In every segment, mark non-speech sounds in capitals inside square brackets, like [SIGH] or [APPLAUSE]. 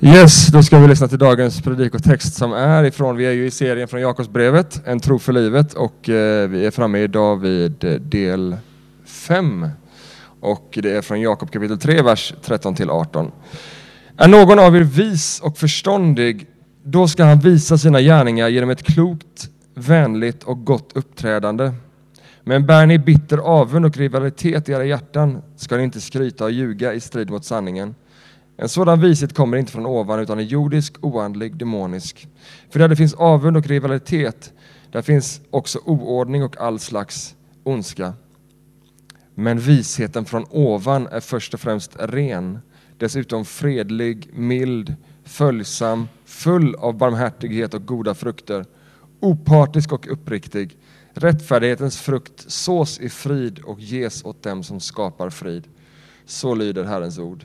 Yes, då ska vi lyssna till dagens predikotext som är ifrån, vi är ju i serien från Jakobsbrevet, En tro för livet och eh, vi är framme idag vid del 5. Och det är från Jakob kapitel 3, vers 13 till 18. Är någon av er vis och förståndig, då ska han visa sina gärningar genom ett klokt, vänligt och gott uppträdande. Men bär ni bitter avund och rivalitet i era hjärtan ska ni inte skryta och ljuga i strid mot sanningen. En sådan vishet kommer inte från ovan utan är jordisk, oandlig, demonisk. För där det finns avund och rivalitet, där finns också oordning och all slags ondska. Men visheten från ovan är först och främst ren, dessutom fredlig, mild, följsam, full av barmhärtighet och goda frukter, opartisk och uppriktig. Rättfärdighetens frukt sås i frid och ges åt dem som skapar frid. Så lyder Herrens ord.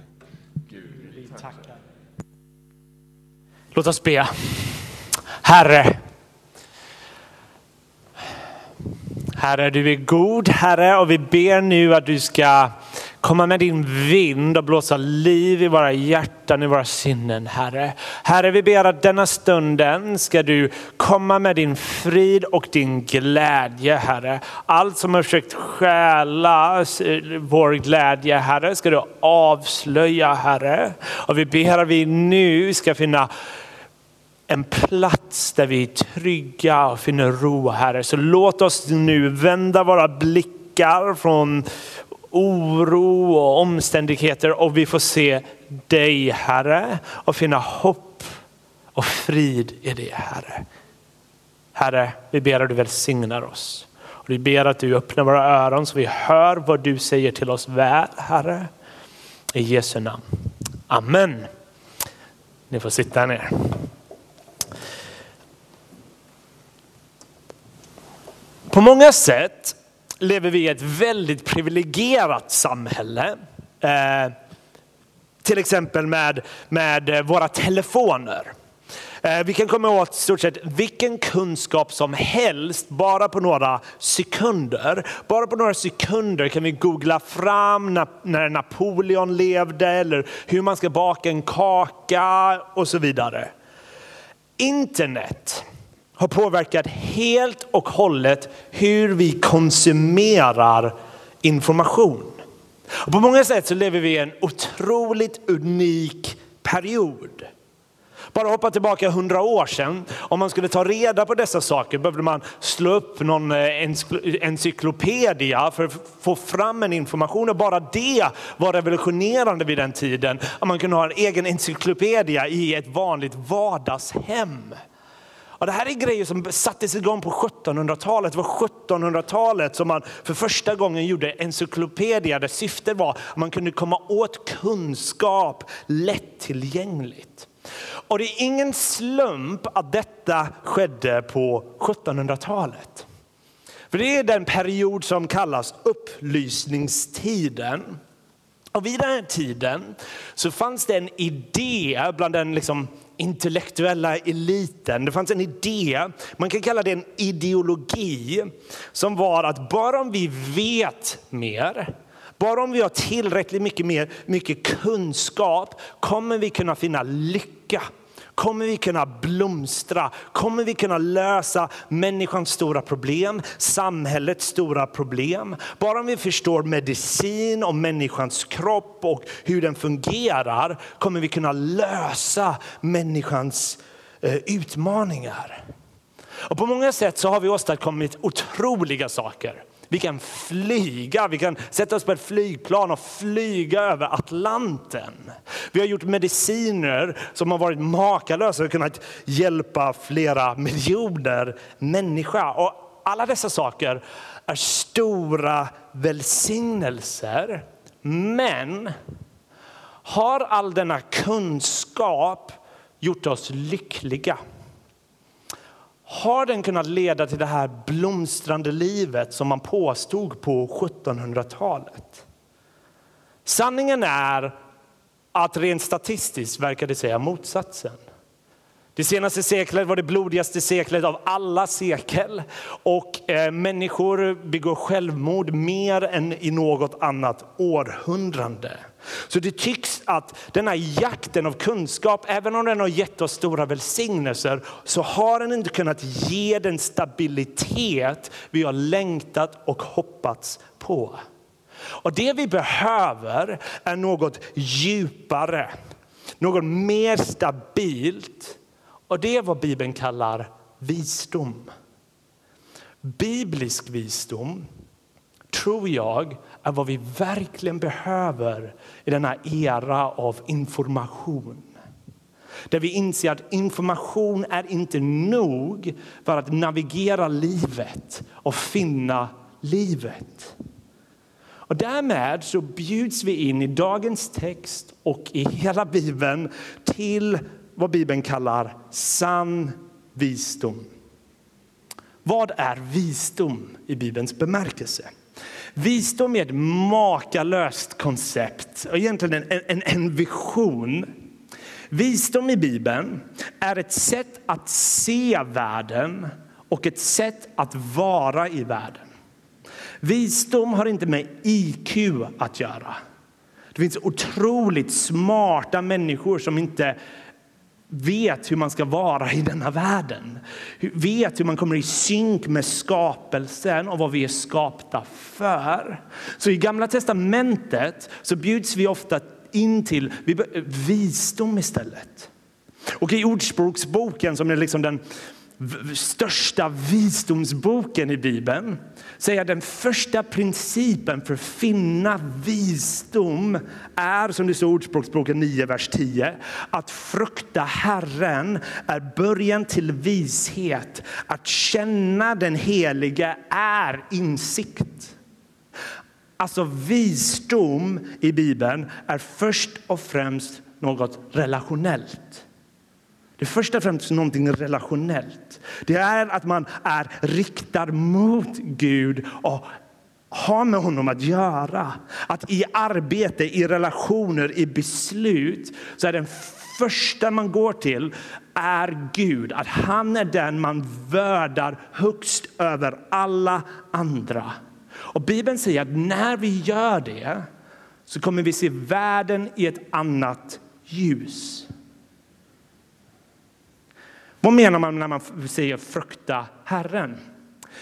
Låt oss be. Herre. Herre, du är god, Herre, och vi ber nu att du ska komma med din vind och blåsa liv i våra hjärtan, i våra sinnen, Herre. Herre, vi ber att denna stunden ska du komma med din frid och din glädje, Herre. Allt som har försökt stjäla vår glädje, Herre, ska du avslöja, Herre. Och vi ber att vi nu ska finna en plats där vi är trygga och finner ro, Herre. Så låt oss nu vända våra blickar från oro och omständigheter och vi får se dig, Herre, och finna hopp och frid i det, Herre. Herre, vi ber att du välsignar oss. Och vi ber att du öppnar våra öron så vi hör vad du säger till oss väl, Herre. I Jesu namn. Amen. Ni får sitta ner. På många sätt lever vi i ett väldigt privilegierat samhälle. Eh, till exempel med, med våra telefoner. Eh, vi kan komma åt stort sett vilken kunskap som helst bara på några sekunder. Bara på några sekunder kan vi googla fram na när Napoleon levde eller hur man ska baka en kaka och så vidare. Internet har påverkat helt och hållet hur vi konsumerar information. Och på många sätt så lever vi i en otroligt unik period. Bara hoppa tillbaka hundra år sedan. Om man skulle ta reda på dessa saker behövde man slå upp någon eh, encyklopedia för att få fram en information. Och bara det var revolutionerande vid den tiden. Att man kunde ha en egen encyklopedia i ett vanligt vardagshem. Ja, det här är grejer som sattes igång på 1700-talet. Det var 1700-talet som man för första gången gjorde encyklopedia där syftet var att man kunde komma åt kunskap lättillgängligt. Och det är ingen slump att detta skedde på 1700-talet. För det är den period som kallas upplysningstiden. Och vid den här tiden så fanns det en idé bland den liksom intellektuella eliten. Det fanns en idé, man kan kalla det en ideologi, som var att bara om vi vet mer, bara om vi har tillräckligt mycket, mer, mycket kunskap kommer vi kunna finna lycka Kommer vi kunna blomstra? Kommer vi kunna lösa människans stora problem, samhällets stora problem? Bara om vi förstår medicin och människans kropp och hur den fungerar kommer vi kunna lösa människans eh, utmaningar. Och på många sätt så har vi åstadkommit otroliga saker. Vi kan flyga, vi kan sätta oss på ett flygplan och flyga över Atlanten. Vi har gjort mediciner som har varit makalösa och kunnat hjälpa flera miljoner människor. Och alla dessa saker är stora välsignelser. Men har all denna kunskap gjort oss lyckliga? Har den kunnat leda till det här blomstrande livet som man påstod på 1700-talet? Sanningen är att rent statistiskt verkar det säga motsatsen. Det senaste seklet var det blodigaste seklet av alla sekel och eh, människor begår självmord mer än i något annat århundrade. Så det tycks att den här jakten av kunskap, även om den har gett oss stora välsignelser, så har den inte kunnat ge den stabilitet vi har längtat och hoppats på. Och det vi behöver är något djupare, något mer stabilt. Och det är vad Bibeln kallar visdom. Biblisk visdom tror jag är vad vi verkligen behöver i denna era av information. Där vi inser att information är inte nog för att navigera livet och finna livet. Och därmed så bjuds vi in i dagens text och i hela Bibeln till vad Bibeln kallar sann visdom. Vad är visdom i Bibelns bemärkelse? Visdom är ett makalöst koncept och egentligen en, en, en vision. Visdom i Bibeln är ett sätt att se världen och ett sätt att vara i världen. Visdom har inte med IQ att göra. Det finns otroligt smarta människor som inte vet hur man ska vara i denna världen. Vet hur man kommer i synk med skapelsen och vad vi är skapta för. Så i Gamla testamentet så bjuds vi ofta in till visdom istället. Och i Ordspråksboken som är liksom den största visdomsboken i Bibeln säger den första principen för att finna visdom är, som det står i Ordspråksboken 9, vers 10, att frukta Herren är början till vishet. Att känna den helige är insikt. Alltså visdom i Bibeln är först och främst något relationellt. Det är först och främst någonting relationellt. Det är att man är riktad mot Gud och har med honom att göra. Att i arbete, i relationer, i beslut så är den första man går till är Gud. Att han är den man värdar högst över alla andra. Och Bibeln säger att när vi gör det så kommer vi se världen i ett annat ljus. Vad menar man när man säger frukta Herren?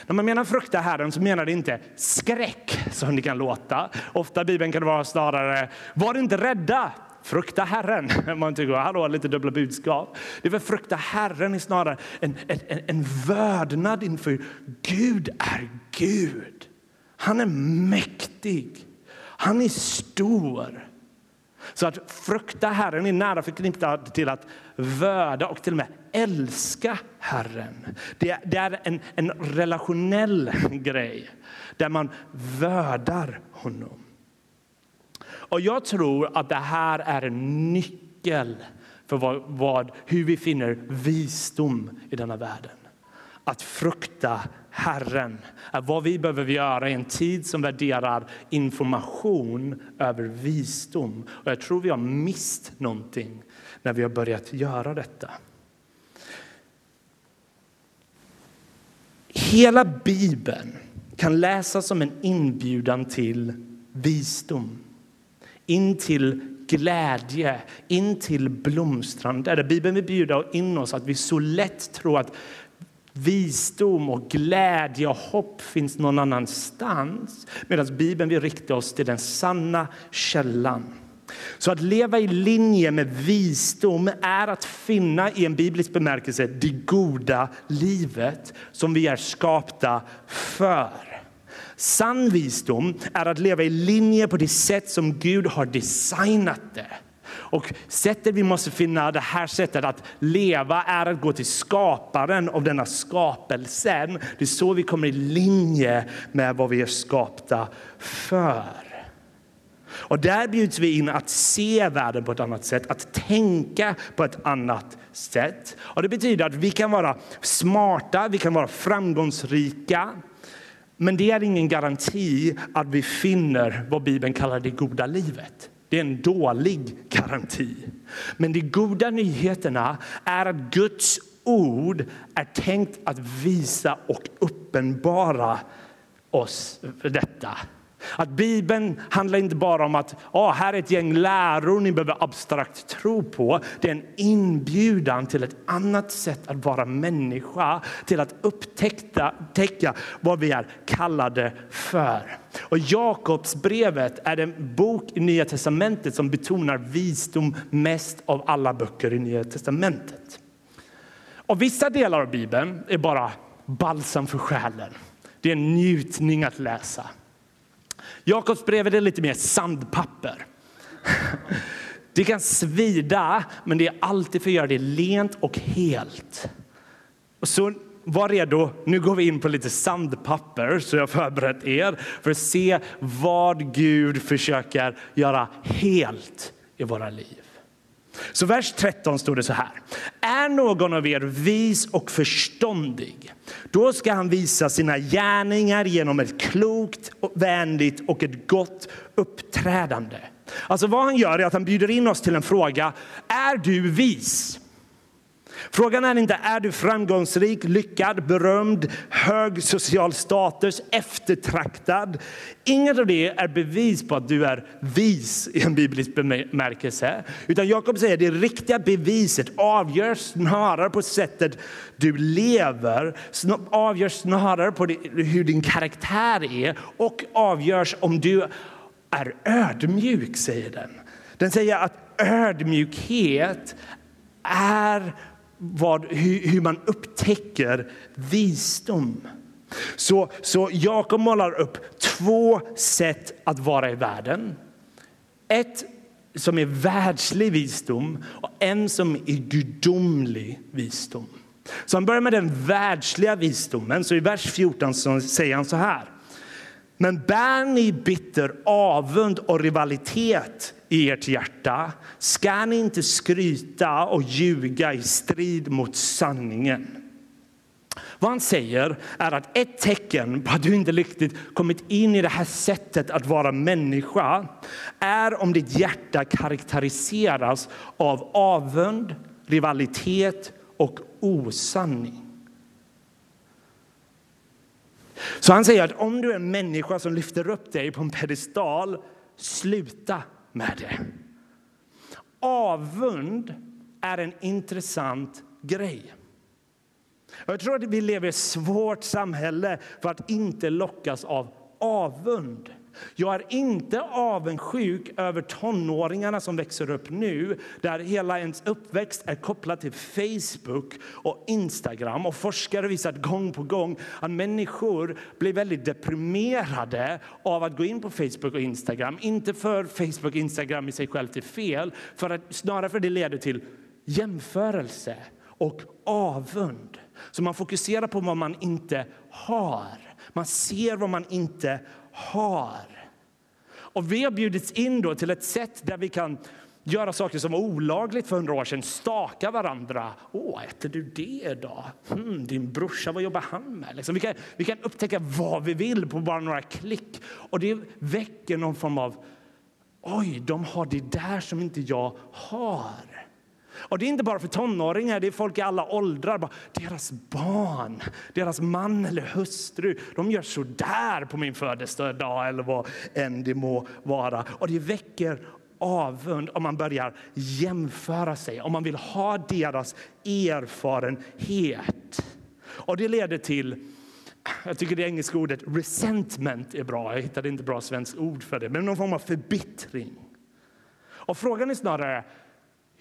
När man menar frukta Herren så menar det inte skräck som det kan låta. Ofta i Bibeln kan det vara snarare var inte rädda, frukta Herren. [LAUGHS] Man tycker, hallå, lite dubbla budskap. Det är väl frukta Herren är snarare en, en, en vördnad inför Gud är Gud. Han är mäktig. Han är stor. Så att frukta Herren är nära förknippat till att vörda och till och med älska Herren. Det, det är en, en relationell grej där man värdar honom. Och jag tror att det här är en nyckel för vad, vad, hur vi finner visdom i denna världen. Att frukta Herren är vad vi behöver göra i en tid som värderar information över visdom. Och jag tror vi har mist någonting när vi har börjat göra detta. Hela Bibeln kan läsas som en inbjudan till visdom. In till glädje, in till blomstran. Där Bibeln vill bjuda in oss att vi så lätt tror att visdom och glädje och hopp finns någon annanstans. Medan Bibeln vill rikta oss till den sanna källan. Så att leva i linje med visdom är att finna i en biblisk bemärkelse det goda livet som vi är skapta för. Sann visdom är att leva i linje på det sätt som Gud har designat det. Och sättet vi måste finna det här sättet att leva är att gå till skaparen av denna skapelsen. Det är så vi kommer i linje med vad vi är skapta för. Och där bjuds vi in att se världen på ett annat sätt, att tänka på ett annat sätt. Och det betyder att vi kan vara smarta, vi kan vara framgångsrika. Men det är ingen garanti att vi finner vad Bibeln kallar det goda livet. Det är en dålig garanti. Men de goda nyheterna är att Guds ord är tänkt att visa och uppenbara oss för detta. Att Bibeln handlar inte bara om att ah, här är ett gäng läror ni behöver abstrakt tro på. Det är en inbjudan till ett annat sätt att vara människa, till att upptäcka vad vi är kallade för. Och Jakobsbrevet är den bok i Nya testamentet som betonar visdom mest av alla böcker i Nya testamentet. Och vissa delar av Bibeln är bara balsam för själen. Det är en njutning att läsa. Jakobs brev är lite mer sandpapper. Det kan svida, men det är alltid för att göra det lent och helt. Och så var redo, nu går vi in på lite sandpapper så jag förberett er för att se vad Gud försöker göra helt i våra liv. Så vers 13 står det så här. Är någon av er vis och förståndig, då ska han visa sina gärningar genom ett klokt, vänligt och ett gott uppträdande. Alltså vad han gör är att han bjuder in oss till en fråga. Är du vis? Frågan är inte är du framgångsrik, lyckad, berömd, hög social status, eftertraktad. Inget av det är bevis på att du är vis i en biblisk bemärkelse. Utan Jakob säger att det riktiga beviset avgörs snarare på sättet du lever, avgörs snarare på hur din karaktär är och avgörs om du är ödmjuk, säger den. Den säger att ödmjukhet är vad, hur, hur man upptäcker visdom. Så, så Jakob målar upp två sätt att vara i världen. Ett som är världslig visdom och en som är gudomlig visdom. Så han börjar med den världsliga visdomen. Så I vers 14 så säger han så här. Men bär ni bitter avund och rivalitet i ert hjärta ska ni inte skryta och ljuga i strid mot sanningen. Vad han säger är att ett tecken på att du inte riktigt kommit in i det här sättet att vara människa är om ditt hjärta karaktäriseras av avund, rivalitet och osanning. Så han säger att om du är en människa som lyfter upp dig på en pedestal, sluta med det. Avund är en intressant grej. Jag tror att vi lever i ett svårt samhälle för att inte lockas av avund. Jag är inte avundsjuk över tonåringarna som växer upp nu där hela ens uppväxt är kopplad till Facebook och Instagram. Och Forskare visar gång på gång att människor blir väldigt deprimerade av att gå in på Facebook och Instagram. Inte för Facebook och Instagram i sig självt är fel, för att, snarare för att det leder till jämförelse och avund. Så man fokuserar på vad man inte har. Man ser vad man inte har. Och vi har bjudits in då till ett sätt där vi kan göra saker som var olagligt för hundra år sedan. Staka varandra. Åh, äter du det idag? Hmm, din brorsa, vad jobbar han med? Liksom, vi, kan, vi kan upptäcka vad vi vill på bara några klick. Och det väcker någon form av Oj, de har det där som inte jag har. Och det är inte bara för tonåringar, det är folk i alla åldrar. deras barn, deras man eller hustru, de gör så där på min födelsedag eller vad än det må vara. Och det väcker avund om man börjar jämföra sig, om man vill ha deras erfarenhet. Och det leder till jag tycker det engelska ordet resentment är bra. Jag hittade inte bra svenskt ord för det. Men någon form av förbittring. Och frågan är snarare,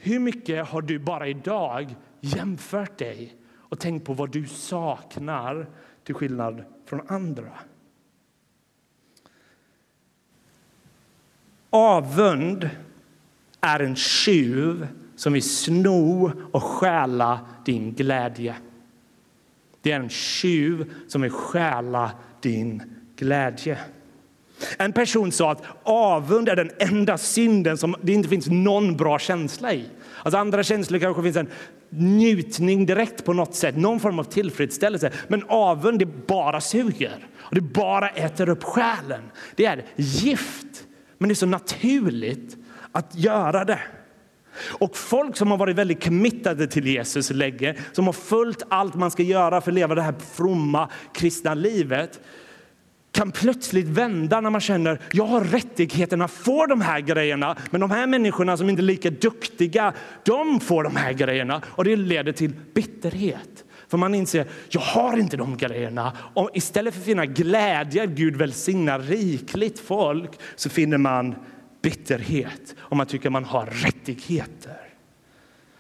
hur mycket har du bara idag jämfört dig och tänkt på vad du saknar till skillnad från andra? Avund är en tjuv som vill sno och stjäla din glädje. Det är en tjuv som vill stjäla din glädje. En person sa att avund är den enda synden som det inte finns någon bra känsla i. Alltså andra känslor kanske finns en njutning direkt på något sätt, någon form av tillfredsställelse. Men avund, det bara suger och det bara äter upp själen. Det är gift, men det är så naturligt att göra det. Och folk som har varit väldigt committade till Jesus länge, som har följt allt man ska göra för att leva det här fromma kristna livet, kan plötsligt vända när man känner jag har rättigheten att få de här grejerna. Men de här människorna som inte är lika duktiga, de får de här grejerna. Och det leder till bitterhet. För man inser, jag har inte de grejerna. Och istället för att finna glädje Gud välsignar rikligt folk så finner man bitterhet och man tycker man har rättigheter.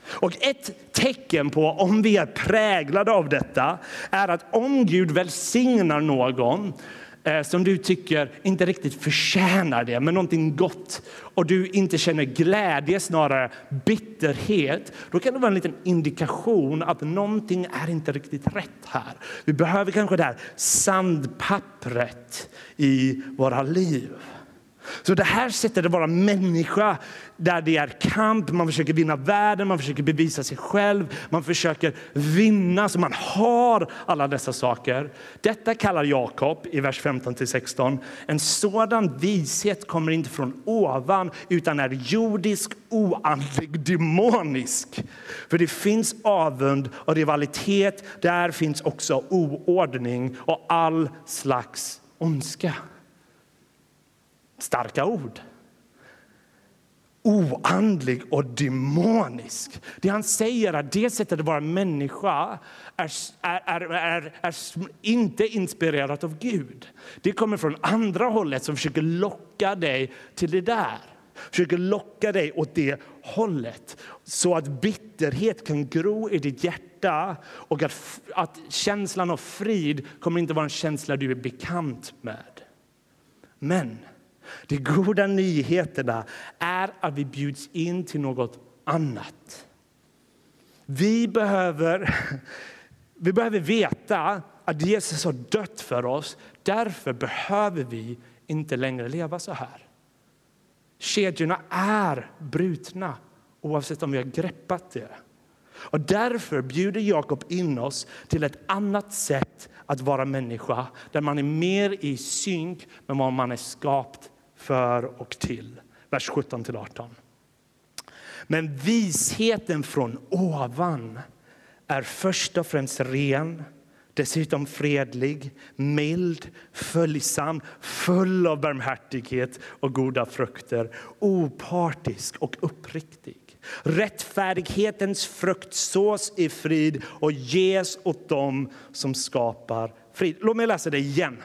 Och ett tecken på om vi är präglade av detta är att om Gud välsignar någon Eh, som du tycker inte riktigt förtjänar det, men någonting gott och du inte känner glädje, snarare bitterhet, då kan det vara en liten indikation att någonting är inte riktigt rätt här. Vi behöver kanske det här sandpappret i våra liv. Så det här sättet att vara människa, där det är kamp, man försöker vinna världen, man försöker bevisa sig själv, man försöker vinna så man har alla dessa saker. Detta kallar Jakob i vers 15 16. En sådan vishet kommer inte från ovan utan är jordisk, oandlig, demonisk. För det finns avund och rivalitet, där finns också oordning och all slags ondska. Starka ord. Oandlig och demonisk. Det han säger är att det sättet att vara människa är, är, är, är, inte inspirerat av Gud. Det kommer från andra hållet som försöker locka dig till det där. Försöker locka dig åt det hållet så att bitterhet kan gro i ditt hjärta och att, att känslan av frid kommer inte vara en känsla du är bekant med. Men de goda nyheterna är att vi bjuds in till något annat. Vi behöver, vi behöver veta att Jesus har dött för oss. Därför behöver vi inte längre leva så här. Kedjorna är brutna oavsett om vi har greppat det. Och därför bjuder Jakob in oss till ett annat sätt att vara människa där man är mer i synk med vad man är skapt för och till. Vers 17 till 18. Men visheten från ovan är först och främst ren, dessutom fredlig, mild, följsam, full av barmhärtighet och goda frukter, opartisk och uppriktig. Rättfärdighetens frukt sås i frid och ges åt dem som skapar frid. Låt mig läsa det igen.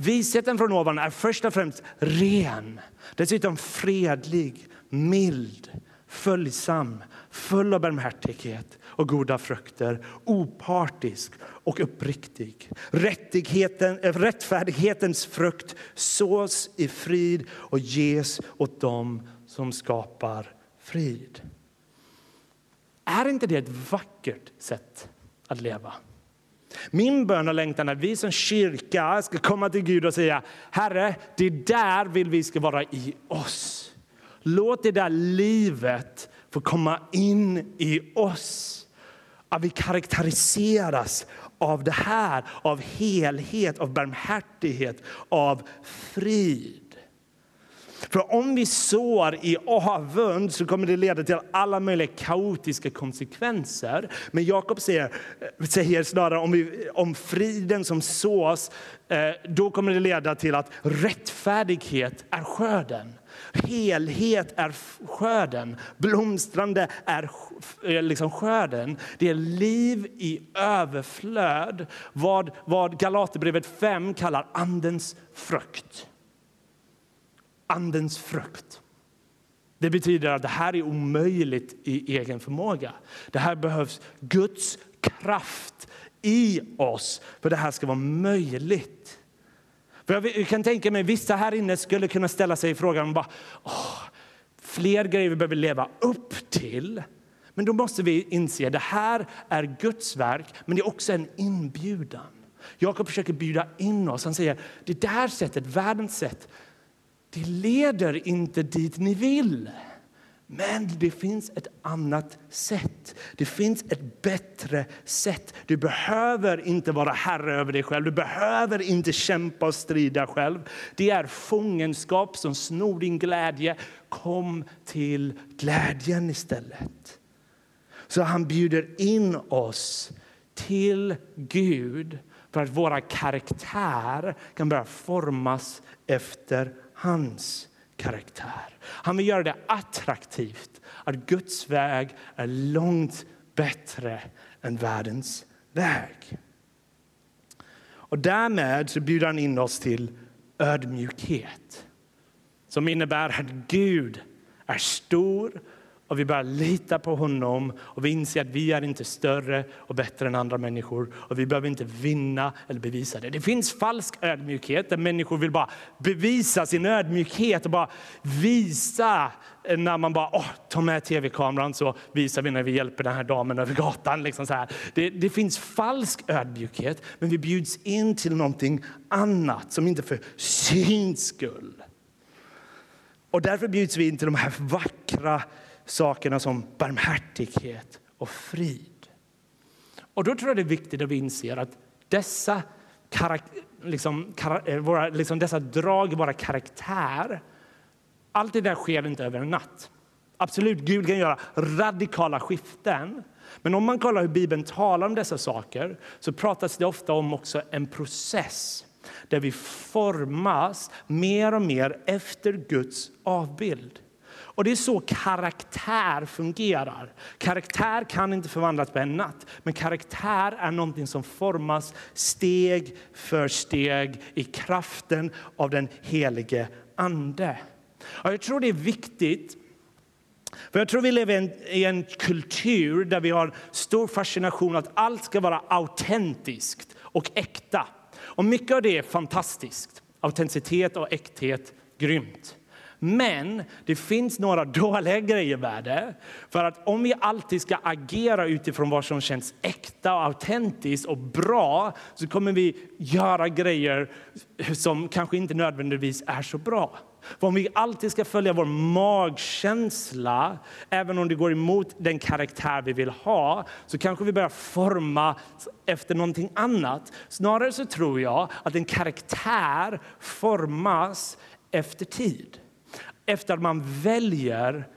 Visheten från ovan är först och främst ren, dessutom fredlig, mild, följsam, full av barmhärtighet och goda frukter, opartisk och uppriktig. Rättigheten, eh, rättfärdighetens frukt sås i frid och ges åt dem som skapar frid. Är inte det ett vackert sätt att leva? Min bön och längtan är att vi som kyrka ska komma till Gud och säga Herre, det där vill vi ska vara i oss. Låt det där livet få komma in i oss. Att vi karaktäriseras av det här, av helhet, av barmhärtighet, av frid. För om vi sår i avund så kommer det leda till alla möjliga kaotiska konsekvenser. Men Jakob säger, säger snarare om, vi, om friden som sås, eh, då kommer det leda till att rättfärdighet är skörden. Helhet är skörden, blomstrande är eh, liksom skörden. Det är liv i överflöd, vad, vad Galaterbrevet 5 kallar andens frukt andens frukt. Det betyder att det här är omöjligt i egen förmåga. Det här behövs Guds kraft i oss för det här ska vara möjligt. För jag kan tänka mig vissa här inne skulle kunna ställa sig frågan bara, åh, fler grejer vi behöver leva upp till. Men då måste vi inse att det här är Guds verk, men det är också en inbjudan. Jakob försöker bjuda in oss. Han säger det där sättet, världens sätt, det leder inte dit ni vill. Men det finns ett annat sätt. Det finns ett bättre sätt. Du behöver inte vara herre över dig själv. Du behöver inte kämpa och strida själv. Det är fångenskap som snor din glädje. Kom till glädjen istället. Så han bjuder in oss till Gud för att våra karaktär kan börja formas efter hans karaktär. Han vill göra det attraktivt att Guds väg är långt bättre än världens väg. Och därmed så bjuder han in oss till ödmjukhet som innebär att Gud är stor och vi börjar lita på honom och vi inser att vi är inte större och bättre än andra människor och vi behöver inte vinna eller bevisa det. Det finns falsk ödmjukhet där människor vill bara bevisa sin ödmjukhet och bara visa när man bara oh, tar med tv-kameran så visar vi när vi hjälper den här damen över gatan. Liksom så här. Det, det finns falsk ödmjukhet men vi bjuds in till någonting annat som inte för syns skull. Och därför bjuds vi in till de här vackra sakerna som barmhärtighet och frid. Och då tror jag det är viktigt att vi inser att dessa, liksom, eh, våra, liksom dessa drag i våra karaktär, allt det där sker inte över en natt. Absolut, Gud kan göra radikala skiften. Men om man kollar hur Bibeln talar om dessa saker så pratas det ofta om också en process där vi formas mer och mer efter Guds avbild. Och Det är så karaktär fungerar. Karaktär kan inte förvandlas på en natt, men karaktär är någonting som formas steg för steg i kraften av den helige Ande. Och jag tror det är viktigt för jag tror vi lever i en, i en, kultur där vi har stor fascination att allt ska vara autentiskt och äkta. Och mycket av det är fantastiskt. Autenticitet och äkthet, grymt. Men det finns några dåliga grejer med det. För att om vi alltid ska agera utifrån vad som känns äkta och autentiskt och bra så kommer vi göra grejer som kanske inte nödvändigtvis är så bra. För om vi alltid ska följa vår magkänsla, även om det går emot den karaktär vi vill ha, så kanske vi börjar forma efter någonting annat. Snarare så tror jag att en karaktär formas efter tid efter att man väljer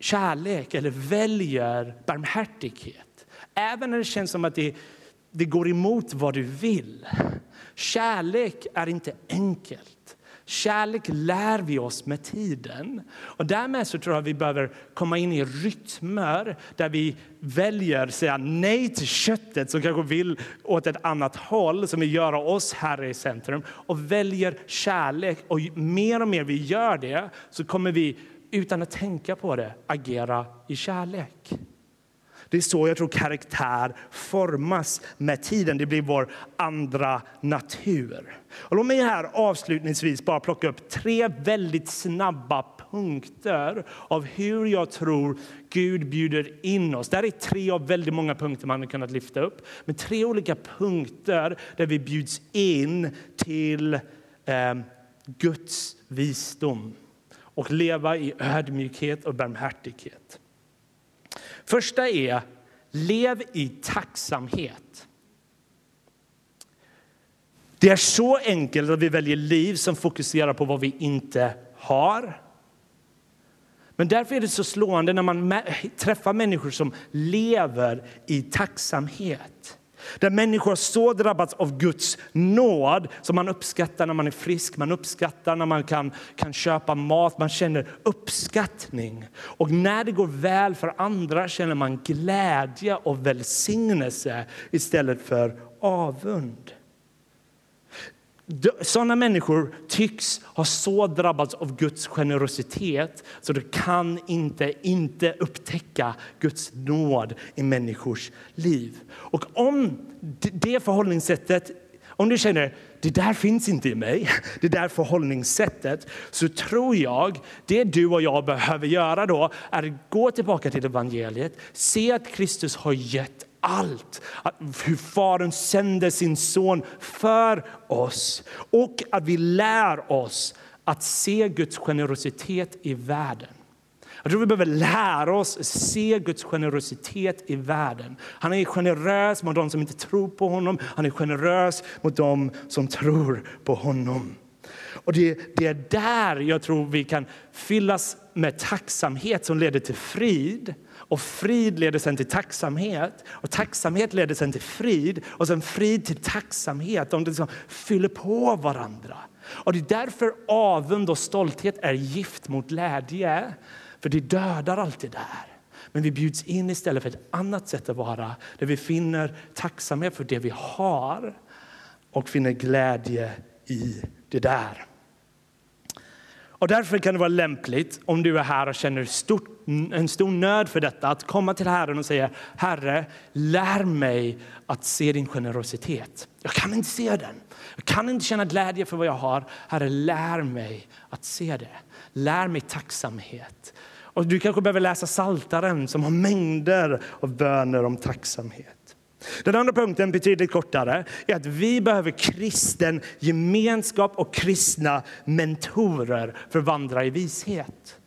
kärlek eller väljer barmhärtighet. Även när det känns som att det, det går emot vad du vill. Kärlek är inte enkelt. Kärlek lär vi oss med tiden. Och därmed så tror jag vi behöver komma in i rytmer där vi väljer att säga nej till köttet som kanske vill åt ett annat håll, som vill göra oss här i centrum och väljer kärlek. Och mer och mer vi gör det så kommer vi utan att tänka på det agera i kärlek. Det är så jag tror karaktär formas med tiden. Det blir vår andra natur. Och låt mig här avslutningsvis bara plocka upp tre väldigt snabba punkter av hur jag tror Gud bjuder in oss. Det här är tre av väldigt många punkter man har kunnat lyfta upp. Men tre olika punkter där vi bjuds in till eh, Guds visdom och leva i ödmjukhet och barmhärtighet. Första är lev i tacksamhet. Det är så enkelt att vi väljer liv som fokuserar på vad vi inte har. Men därför är det så slående när man träffar människor som lever i tacksamhet. Där människor har så drabbats av Guds nåd som man uppskattar när man är frisk, man uppskattar när man kan, kan köpa mat, man känner uppskattning. Och när det går väl för andra känner man glädje och välsignelse istället för avund. Sådana människor tycks ha så drabbats av Guds generositet så de kan inte inte upptäcka Guds nåd i människors liv. Och om det förhållningssättet, om du känner det där finns inte i mig, [LAUGHS] det där förhållningssättet, så tror jag det du och jag behöver göra då är att gå tillbaka till evangeliet, se att Kristus har gett allt. Hur Fadern sände sin son för oss och att vi lär oss att se Guds generositet i världen. Jag tror vi behöver lära oss se Guds generositet i världen. Han är generös mot de som inte tror på honom. Han är generös mot de som tror på honom. Och det, det är där jag tror vi kan fyllas med tacksamhet som leder till frid. Och frid leder sen till tacksamhet. Och tacksamhet leder sen till frid. Och sen frid till tacksamhet. De liksom fyller på varandra. Och det är därför avund och stolthet är gift mot glädje. För det dödar allt det där. Men vi bjuds in istället för ett annat sätt att vara. Där vi finner tacksamhet för det vi har. Och finner glädje i det där. Och därför kan det vara lämpligt om du är här och känner stort, en stor nöd för detta att komma till Herren och säga Herre, lär mig att se din generositet. Jag kan inte se den. Jag kan inte känna glädje för vad jag har. Herre, lär mig att se det. Lär mig tacksamhet. Och du kanske behöver läsa Saltaren som har mängder av böner om tacksamhet. Den andra punkten, betydligt kortare, är att vi behöver kristen gemenskap och kristna mentorer för att vandra i vishet.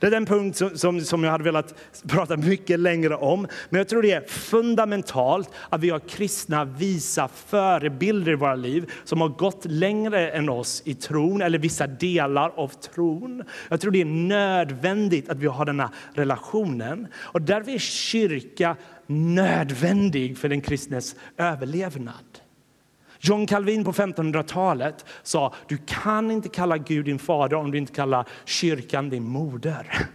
Det är den punkt som, som, som, jag hade velat prata mycket längre om. Men jag tror det är fundamentalt att vi har kristna visa förebilder i våra liv som har gått längre än oss i tron eller vissa delar av tron. Jag tror det är nödvändigt att vi har den här relationen. Och därför är kyrka nödvändig för den kristnes överlevnad. John Calvin på 1500-talet sa du kan inte kalla Gud din fader om du inte kallar kyrkan din moder.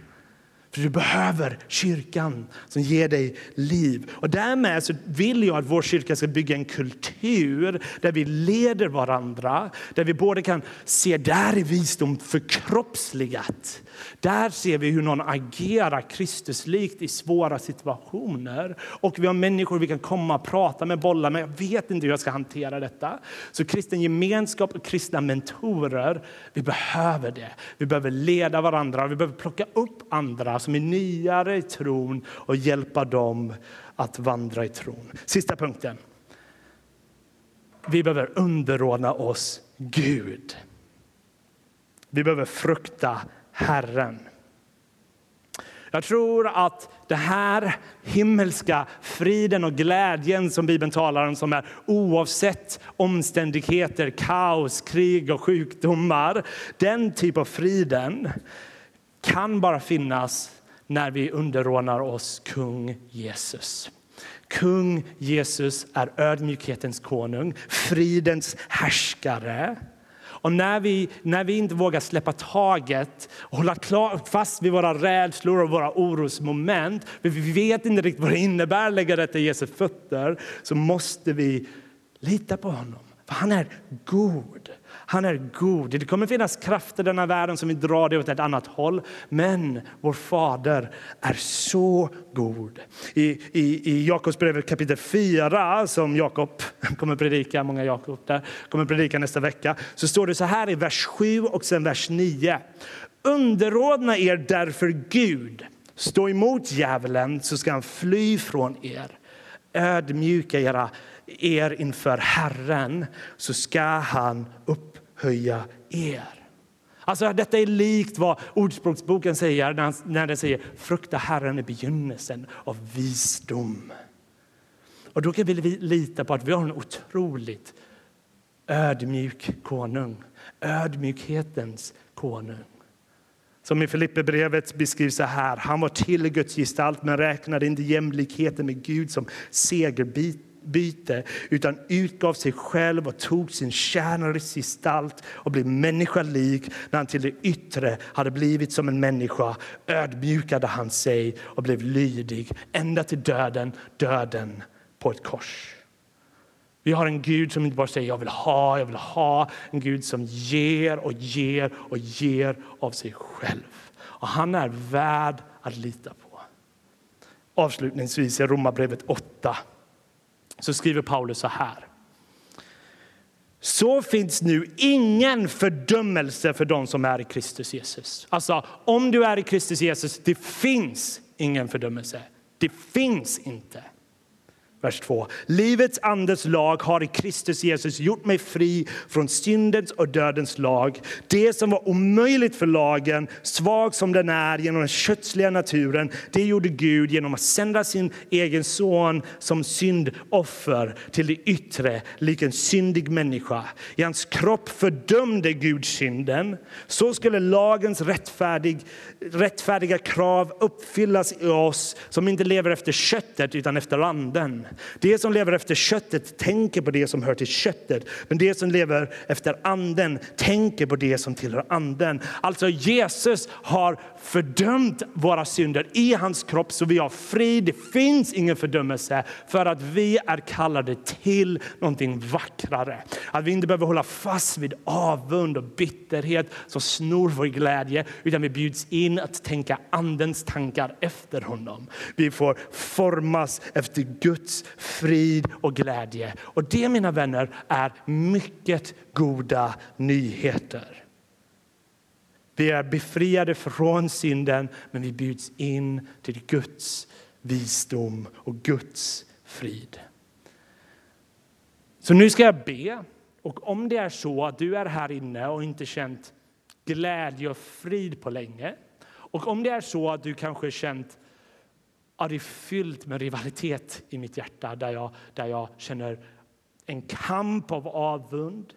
För du behöver kyrkan som ger dig liv. Och därmed så vill jag att vår kyrka ska bygga en kultur där vi leder varandra. Där vi både kan se där i visdom förkroppsligat. Där ser vi hur någon agerar Kristuslikt i svåra situationer. Och vi har människor vi kan komma och prata med, bolla med. Jag vet inte hur jag ska hantera detta. Så kristen gemenskap och kristna mentorer, vi behöver det. Vi behöver leda varandra, vi behöver plocka upp andra som är nyare i tron och hjälpa dem att vandra i tron. Sista punkten. Vi behöver underordna oss Gud. Vi behöver frukta Herren. Jag tror att det här himmelska friden och glädjen som Bibeln talar om som är oavsett omständigheter, kaos, krig och sjukdomar. Den typ av friden kan bara finnas när vi underordnar oss kung Jesus. Kung Jesus är ödmjukhetens konung, fridens härskare. Och när vi, när vi inte vågar släppa taget och hålla klar, fast vid våra rädslor och våra orosmoment, för vi vet inte riktigt vad det innebär att lägga detta i Jesu fötter, så måste vi lita på honom. För han är god. Han är god. Det kommer finnas krafter i denna världen som vill dra det åt ett annat håll. Men vår Fader är så god. I, i, i Jakobsbrevet kapitel 4, som Jakob [LAUGHS] kommer predika, många Jakob där, kommer predika nästa vecka, så står det så här i vers 7 och sen vers 9. Underordna er därför Gud. Stå emot djävulen så ska han fly från er. Ödmjuka era er inför Herren så ska han upp upphöja er. Alltså, detta är likt vad Ordspråksboken säger när, när den säger frukta Herren i begynnelsen av visdom. Och då kan vi lita på att vi har en otroligt ödmjuk konung. Ödmjukhetens konung. Som i Filipperbrevet beskrivs så här. Han var till Guds gestalt men räknade inte jämlikheten med Gud som segerbit byte utan utgav sig själv och tog sin tjänares gestalt och blev människalik. När han till det yttre hade blivit som en människa ödmjukade han sig och blev lydig ända till döden, döden på ett kors. Vi har en Gud som inte bara säger jag vill ha, jag vill ha. En Gud som ger och ger och ger av sig själv. Och han är värd att lita på. Avslutningsvis i Romarbrevet 8 så skriver Paulus så här. Så finns nu ingen fördömelse för de som är i Kristus Jesus. Alltså, om du är i Kristus Jesus, det finns ingen fördömelse. Det finns inte. Vers 2. Livets andes lag har i Kristus Jesus gjort mig fri från syndens och dödens lag. Det som var omöjligt för lagen, svag som den är genom den kötsliga naturen, det gjorde Gud genom att sända sin egen son som syndoffer till det yttre, lik en syndig människa. I hans kropp fördömde Gud synden. Så skulle lagens rättfärdig, rättfärdiga krav uppfyllas i oss som inte lever efter köttet utan efter anden. Det som lever efter köttet tänker på det som hör till köttet, men det som lever efter anden tänker på det som tillhör anden. Alltså Jesus har fördömt våra synder i hans kropp så vi har frid. Det finns ingen fördömelse för att vi är kallade till någonting vackrare. Att vi inte behöver hålla fast vid avund och bitterhet som snor vår glädje utan vi bjuds in att tänka andens tankar efter honom. Vi får formas efter Guds frid och glädje. Och det, mina vänner, är mycket goda nyheter. Vi är befriade från synden, men vi bjuds in till Guds visdom och Guds frid. Så nu ska jag be. Och om det är så att du är här inne och inte känt glädje och frid på länge och om det är så att du kanske känt att det är fyllt med rivalitet i mitt hjärta där jag, där jag känner en kamp av avund.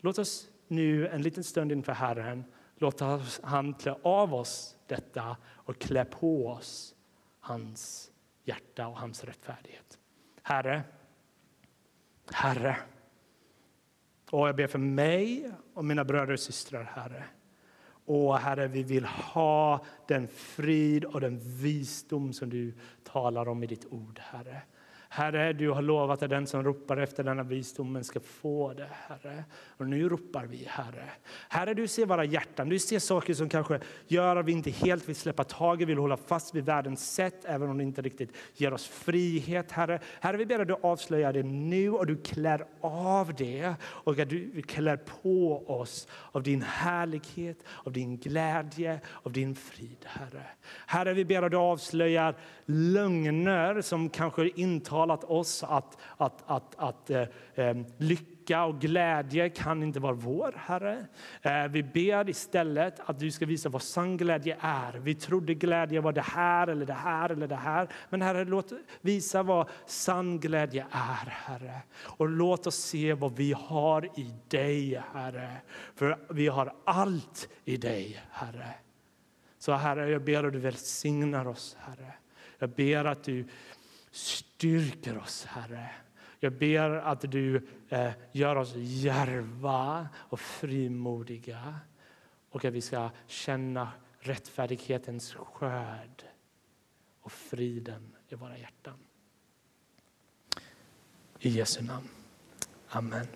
Låt oss nu en liten stund inför Herren låta han klä av oss detta och klä på oss hans hjärta och hans rättfärdighet. Herre, Herre, och jag ber för mig och mina bröder och systrar, Herre. Åh, Herre, vi vill ha den frid och den visdom som du talar om i ditt ord, Herre. Herre, du har lovat att den som ropar efter denna visdomen ska få det, Herre. Och nu ropar vi, Herre. Herre, du ser våra hjärtan. Du ser saker som kanske gör att vi inte helt vill släppa taget, vill hålla fast vid världens sätt, även om det inte riktigt ger oss frihet, Herre. Herre, vi ber att du avslöjar det nu och du klär av det och att du klär på oss av din härlighet, av din glädje, av din frid, Herre. Herre, vi ber att du avslöjar lögner som kanske intar tilltalat oss att, att, att, att eh, eh, lycka och glädje kan inte vara vår, Herre. Eh, vi ber istället att du ska visa vad sann glädje är. Vi trodde glädje var det här eller det här eller det här. Men Herre, låt visa vad sann glädje är, Herre. Och låt oss se vad vi har i dig, Herre. För vi har allt i dig, Herre. Så Herre, jag ber att du välsignar oss, Herre. Jag ber att du styrker oss, Herre. Jag ber att du eh, gör oss järva och frimodiga och att vi ska känna rättfärdighetens skörd och friden i våra hjärtan. I Jesu namn. Amen.